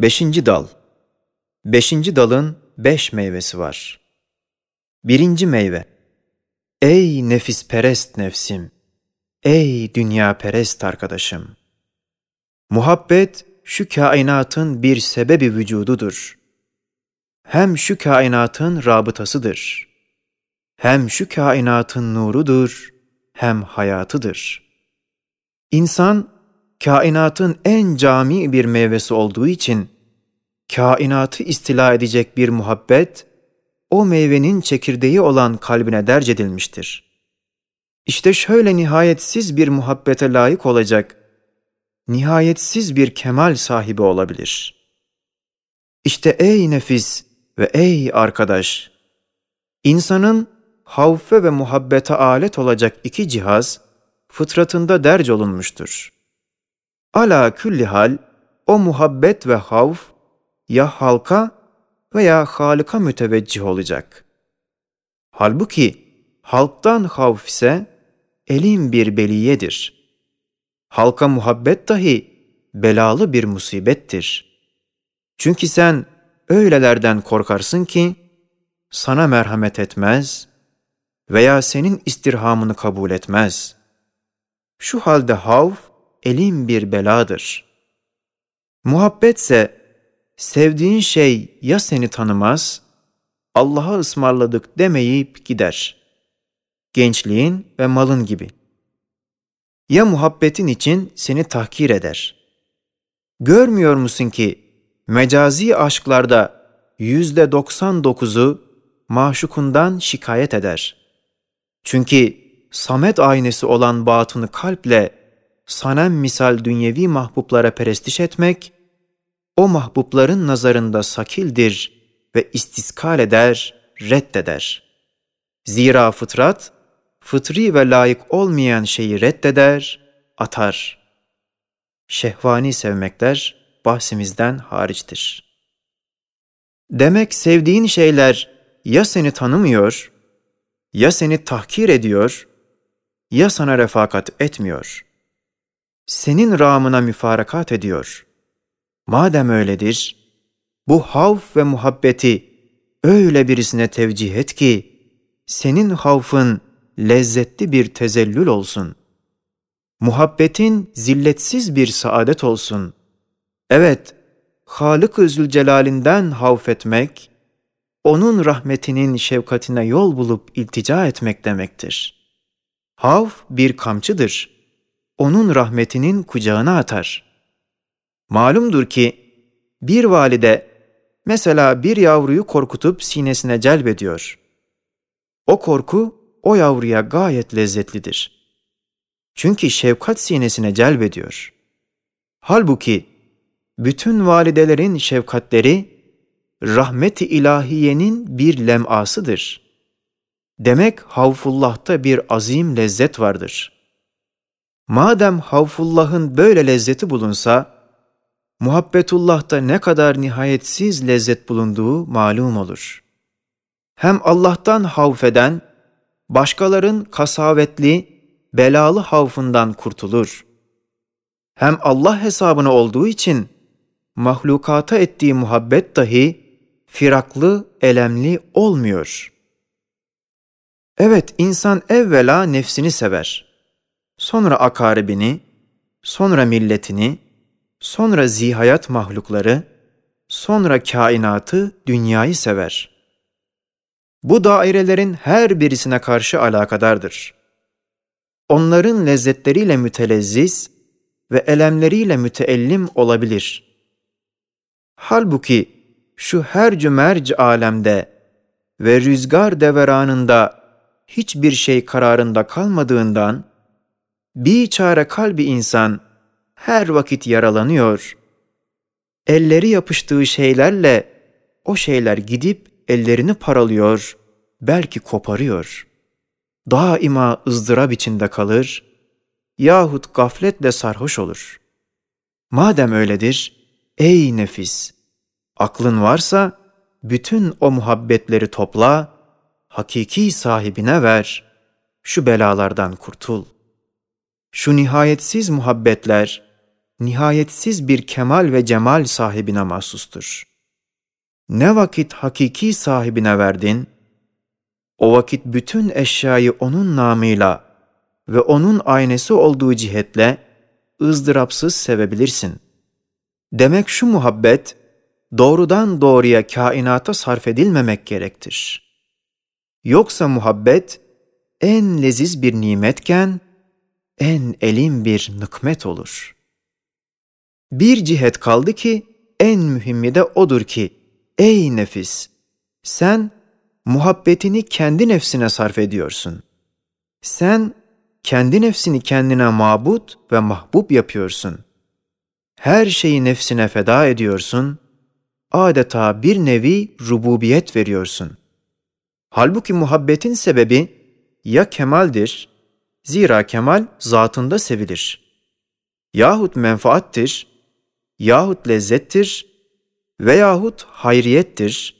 Beşinci dal. Beşinci dalın beş meyvesi var. Birinci meyve. Ey nefis perest nefsim. Ey dünya perest arkadaşım. Muhabbet şu kainatın bir sebebi vücududur. Hem şu kainatın rabıtasıdır. Hem şu kainatın nurudur, hem hayatıdır. İnsan kainatın en cami bir meyvesi olduğu için kainatı istila edecek bir muhabbet o meyvenin çekirdeği olan kalbine derc edilmiştir. İşte şöyle nihayetsiz bir muhabbete layık olacak, nihayetsiz bir kemal sahibi olabilir. İşte ey nefis ve ey arkadaş, insanın havfe ve muhabbete alet olacak iki cihaz fıtratında derc olunmuştur. Ala külli hal o muhabbet ve havf ya halka veya Halık'a müteveccih olacak. Halbuki halktan havf ise elin bir beliyedir. Halka muhabbet dahi belalı bir musibettir. Çünkü sen öylelerden korkarsın ki sana merhamet etmez veya senin istirhamını kabul etmez. Şu halde havf elin bir beladır. Muhabbetse sevdiğin şey ya seni tanımaz, Allah'a ısmarladık demeyip gider. Gençliğin ve malın gibi. Ya muhabbetin için seni tahkir eder. Görmüyor musun ki mecazi aşklarda yüzde doksan dokuzu maşukundan şikayet eder. Çünkü Samet aynesi olan batını kalple sanem misal dünyevi mahbuplara perestiş etmek, o mahbupların nazarında sakildir ve istiskal eder, reddeder. Zira fıtrat, fıtri ve layık olmayan şeyi reddeder, atar. Şehvani sevmekler bahsimizden hariçtir. Demek sevdiğin şeyler ya seni tanımıyor, ya seni tahkir ediyor, ya sana refakat etmiyor. Senin rağmına müfarakat ediyor. Madem öyledir, bu havf ve muhabbeti öyle birisine tevcih et ki, senin havfın lezzetli bir tezellül olsun. Muhabbetin zilletsiz bir saadet olsun. Evet, Halık-ı Zülcelal'inden havf etmek, onun rahmetinin şefkatine yol bulup iltica etmek demektir. Havf bir kamçıdır. Onun rahmetinin kucağına atar. Malumdur ki bir valide mesela bir yavruyu korkutup sinesine celbediyor. O korku o yavruya gayet lezzetlidir. Çünkü şefkat sinesine celbediyor. Halbuki bütün validelerin şefkatleri rahmet-i ilahiyenin bir lemasıdır. Demek havfullah'ta bir azim lezzet vardır. Madem havfullah'ın böyle lezzeti bulunsa, muhabbetullah'ta ne kadar nihayetsiz lezzet bulunduğu malum olur. Hem Allah'tan havfeden, başkaların kasavetli, belalı havfından kurtulur. Hem Allah hesabına olduğu için, mahlukata ettiği muhabbet dahi firaklı, elemli olmuyor. Evet, insan evvela nefsini sever. Sonra akaribini, sonra milletini, sonra zihayat mahlukları, sonra kainatı, dünyayı sever. Bu dairelerin her birisine karşı alakadardır. Onların lezzetleriyle mütelezziz ve elemleriyle müteellim olabilir. Halbuki şu her cümerc alemde ve rüzgar deveranında hiçbir şey kararında kalmadığından, bir çare kalbi insan her vakit yaralanıyor. Elleri yapıştığı şeylerle o şeyler gidip ellerini paralıyor, belki koparıyor. Daima ızdırap içinde kalır yahut gafletle sarhoş olur. Madem öyledir, ey nefis, aklın varsa bütün o muhabbetleri topla, hakiki sahibine ver, şu belalardan kurtul. Şu nihayetsiz muhabbetler, nihayetsiz bir kemal ve cemal sahibine mahsustur. Ne vakit hakiki sahibine verdin, o vakit bütün eşyayı onun namıyla ve onun aynesi olduğu cihetle ızdırapsız sevebilirsin. Demek şu muhabbet, doğrudan doğruya kainata sarf edilmemek gerektir. Yoksa muhabbet, en leziz bir nimetken, en elim bir nıkmet olur. Bir cihet kaldı ki, en mühimmi de odur ki, ey nefis, sen muhabbetini kendi nefsine sarf ediyorsun. Sen kendi nefsini kendine mabut ve mahbub yapıyorsun. Her şeyi nefsine feda ediyorsun, adeta bir nevi rububiyet veriyorsun. Halbuki muhabbetin sebebi ya kemaldir, zira kemal zatında sevilir. Yahut menfaattir, yahut lezzettir veyahut hayriyettir,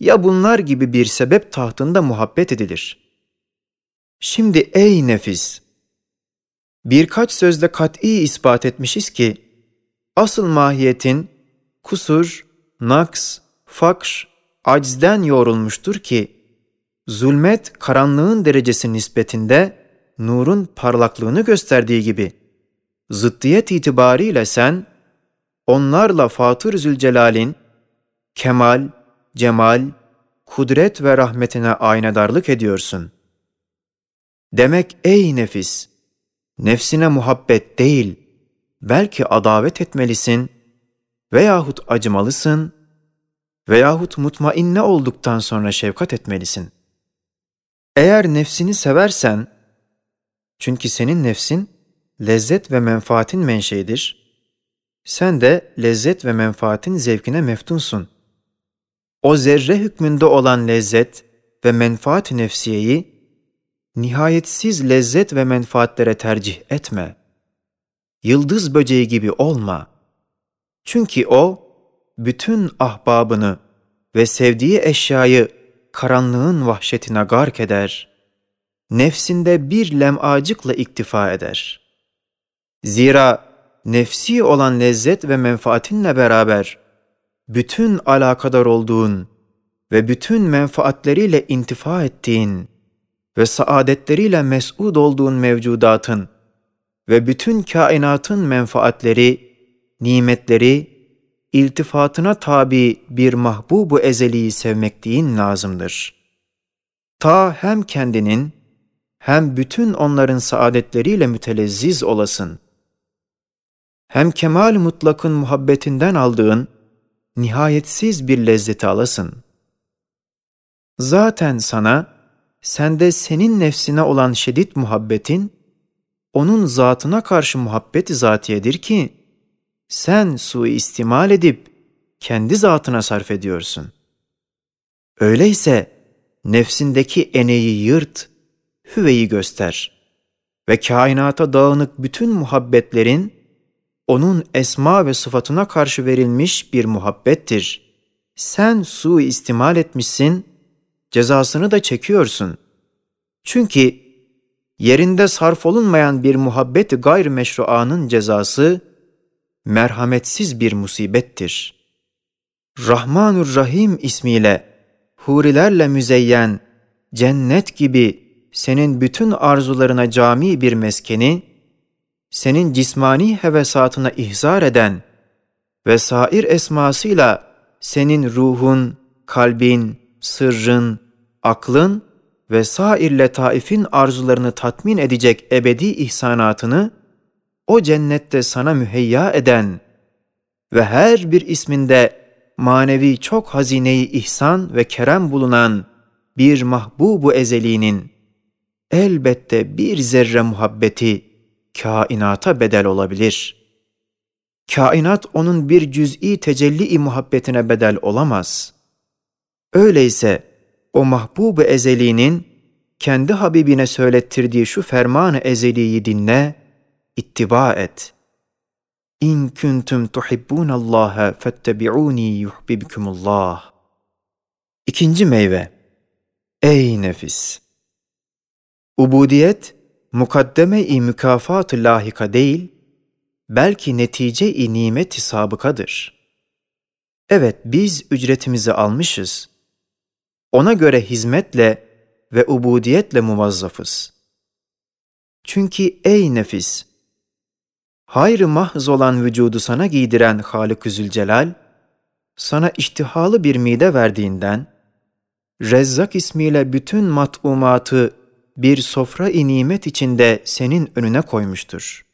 ya bunlar gibi bir sebep tahtında muhabbet edilir. Şimdi ey nefis! Birkaç sözde kat'i ispat etmişiz ki, asıl mahiyetin kusur, naks, fakr, aczden yoğrulmuştur ki, zulmet karanlığın derecesi nispetinde nurun parlaklığını gösterdiği gibi, zıddiyet itibariyle sen, onlarla Fatır Zülcelal'in kemal, cemal, kudret ve rahmetine aynadarlık ediyorsun. Demek ey nefis, nefsine muhabbet değil, belki adavet etmelisin veyahut acımalısın veyahut mutmainne olduktan sonra şefkat etmelisin. Eğer nefsini seversen, çünkü senin nefsin lezzet ve menfaatin menşeidir, sen de lezzet ve menfaatin zevkine meftunsun. O zerre hükmünde olan lezzet ve menfaat nefsiyeyi nihayetsiz lezzet ve menfaatlere tercih etme. Yıldız böceği gibi olma. Çünkü o, bütün ahbabını ve sevdiği eşyayı karanlığın vahşetine gark eder, nefsinde bir lemacıkla iktifa eder. Zira nefsi olan lezzet ve menfaatinle beraber, bütün alakadar olduğun ve bütün menfaatleriyle intifa ettiğin, ve saadetleriyle mes'ud olduğun mevcudatın ve bütün kainatın menfaatleri, nimetleri, iltifatına tabi bir mahbubu ezeliyi sevmek deyin lazımdır. Ta hem kendinin hem bütün onların saadetleriyle mütelezziz olasın. Hem kemal mutlakın muhabbetinden aldığın nihayetsiz bir lezzeti alasın. Zaten sana, sende senin nefsine olan şiddet muhabbetin, onun zatına karşı muhabbet zatiyedir ki, sen suistimal edip kendi zatına sarf ediyorsun. Öyleyse nefsindeki eneyi yırt, hüveyi göster ve kainata dağınık bütün muhabbetlerin onun esma ve sıfatına karşı verilmiş bir muhabbettir. Sen suistimal etmişsin, cezasını da çekiyorsun. Çünkü yerinde sarf olunmayan bir muhabbet gayrimeşruanın cezası merhametsiz bir musibettir. Rahmanur Rahim ismiyle hurilerle müzeyyen cennet gibi senin bütün arzularına cami bir meskeni, senin cismani hevesatına ihzar eden ve sair esmasıyla senin ruhun, kalbin, sırrın, aklın ve sair letaifin arzularını tatmin edecek ebedi ihsanatını o cennette sana müheyya eden ve her bir isminde manevi çok hazineyi ihsan ve kerem bulunan bir mahbubu ezeliğinin elbette bir zerre muhabbeti kainata bedel olabilir. Kainat onun bir cüz'i tecelli-i muhabbetine bedel olamaz.'' Öyleyse o mahbub-ı ezeliğinin kendi Habibine söylettirdiği şu ferman-ı ezeliyi dinle, ittiba et. İn kuntum tuhibbunallaha fettebi'uni yuhbibkumullah. İkinci meyve. Ey nefis! Ubudiyet, mukaddeme-i mükafat-ı lahika değil, belki netice-i nimet-i sabıkadır. Evet biz ücretimizi almışız. Ona göre hizmetle ve ubudiyetle muvazzafız. Çünkü ey nefis, hayrı mahz olan vücudu sana giydiren Halık-ı Zülcelal, sana iştihalı bir mide verdiğinden, Rezzak ismiyle bütün mat'umatı bir sofra-i nimet içinde senin önüne koymuştur.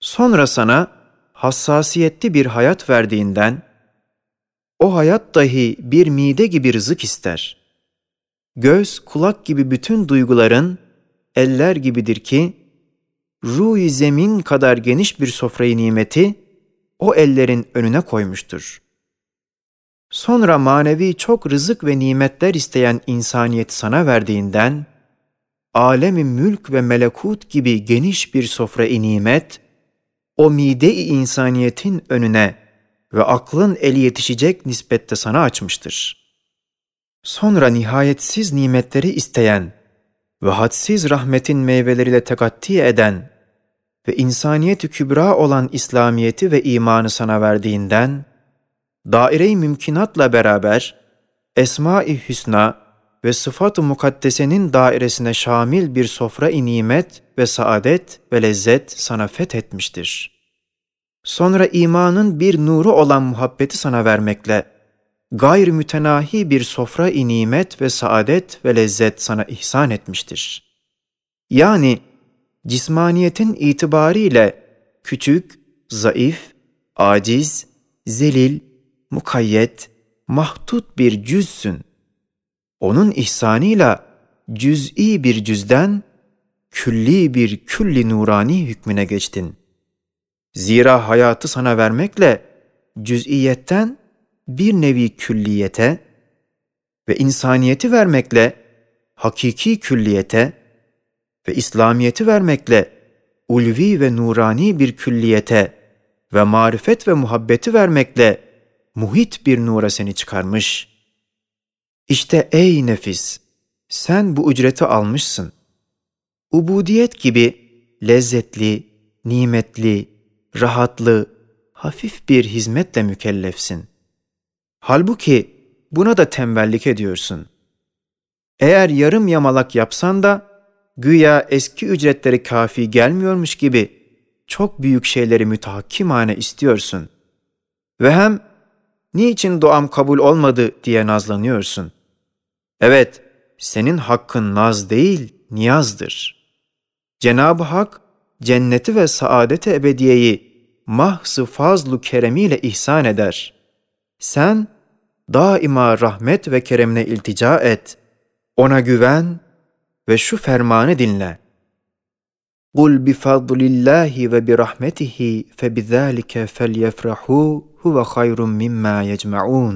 Sonra sana hassasiyetli bir hayat verdiğinden, o hayat dahi bir mide gibi rızık ister. Göz, kulak gibi bütün duyguların eller gibidir ki, ruh zemin kadar geniş bir sofrayı nimeti o ellerin önüne koymuştur. Sonra manevi çok rızık ve nimetler isteyen insaniyet sana verdiğinden, alemi mülk ve melekut gibi geniş bir sofra-i nimet, o mide-i insaniyetin önüne ve aklın eli yetişecek nispette sana açmıştır. Sonra nihayetsiz nimetleri isteyen ve hadsiz rahmetin meyveleriyle tekatti eden ve insaniyet-i kübra olan İslamiyeti ve imanı sana verdiğinden, daire-i mümkinatla beraber Esma-i Hüsna ve sıfat-ı mukaddesenin dairesine şamil bir sofra-i nimet ve saadet ve lezzet sana fethetmiştir. Sonra imanın bir nuru olan muhabbeti sana vermekle, gayr mütenahi bir sofra-i nimet ve saadet ve lezzet sana ihsan etmiştir. Yani cismaniyetin itibariyle küçük, zayıf, aciz, zelil, mukayyet, mahdut bir cüzsün. Onun ihsanıyla cüz'i bir cüzden külli bir külli nurani hükmüne geçtin. Zira hayatı sana vermekle cüz'iyetten bir nevi külliyete ve insaniyeti vermekle hakiki külliyete ve İslamiyeti vermekle ulvi ve nurani bir külliyete ve marifet ve muhabbeti vermekle muhit bir nura seni çıkarmış. İşte ey nefis, sen bu ücreti almışsın. Ubudiyet gibi lezzetli, nimetli, rahatlı, hafif bir hizmetle mükellefsin. Halbuki buna da tembellik ediyorsun. Eğer yarım yamalak yapsan da güya eski ücretleri kafi gelmiyormuş gibi çok büyük şeyleri mütahakkimane istiyorsun. Ve hem niçin duam kabul olmadı diye nazlanıyorsun. Evet, senin hakkın naz değil, niyazdır. Cenab-ı Hak, cenneti ve saadeti ebediyeyi mahsı fazlu keremiyle ihsan eder. Sen daima rahmet ve keremine iltica et. Ona güven ve şu fermanı dinle. قُلْ بِفَضْلِ اللّٰهِ وَبِرَحْمَتِهِ فَبِذَٰلِكَ فَلْيَفْرَحُوا هُوَ خَيْرٌ مِمَّا يَجْمَعُونَ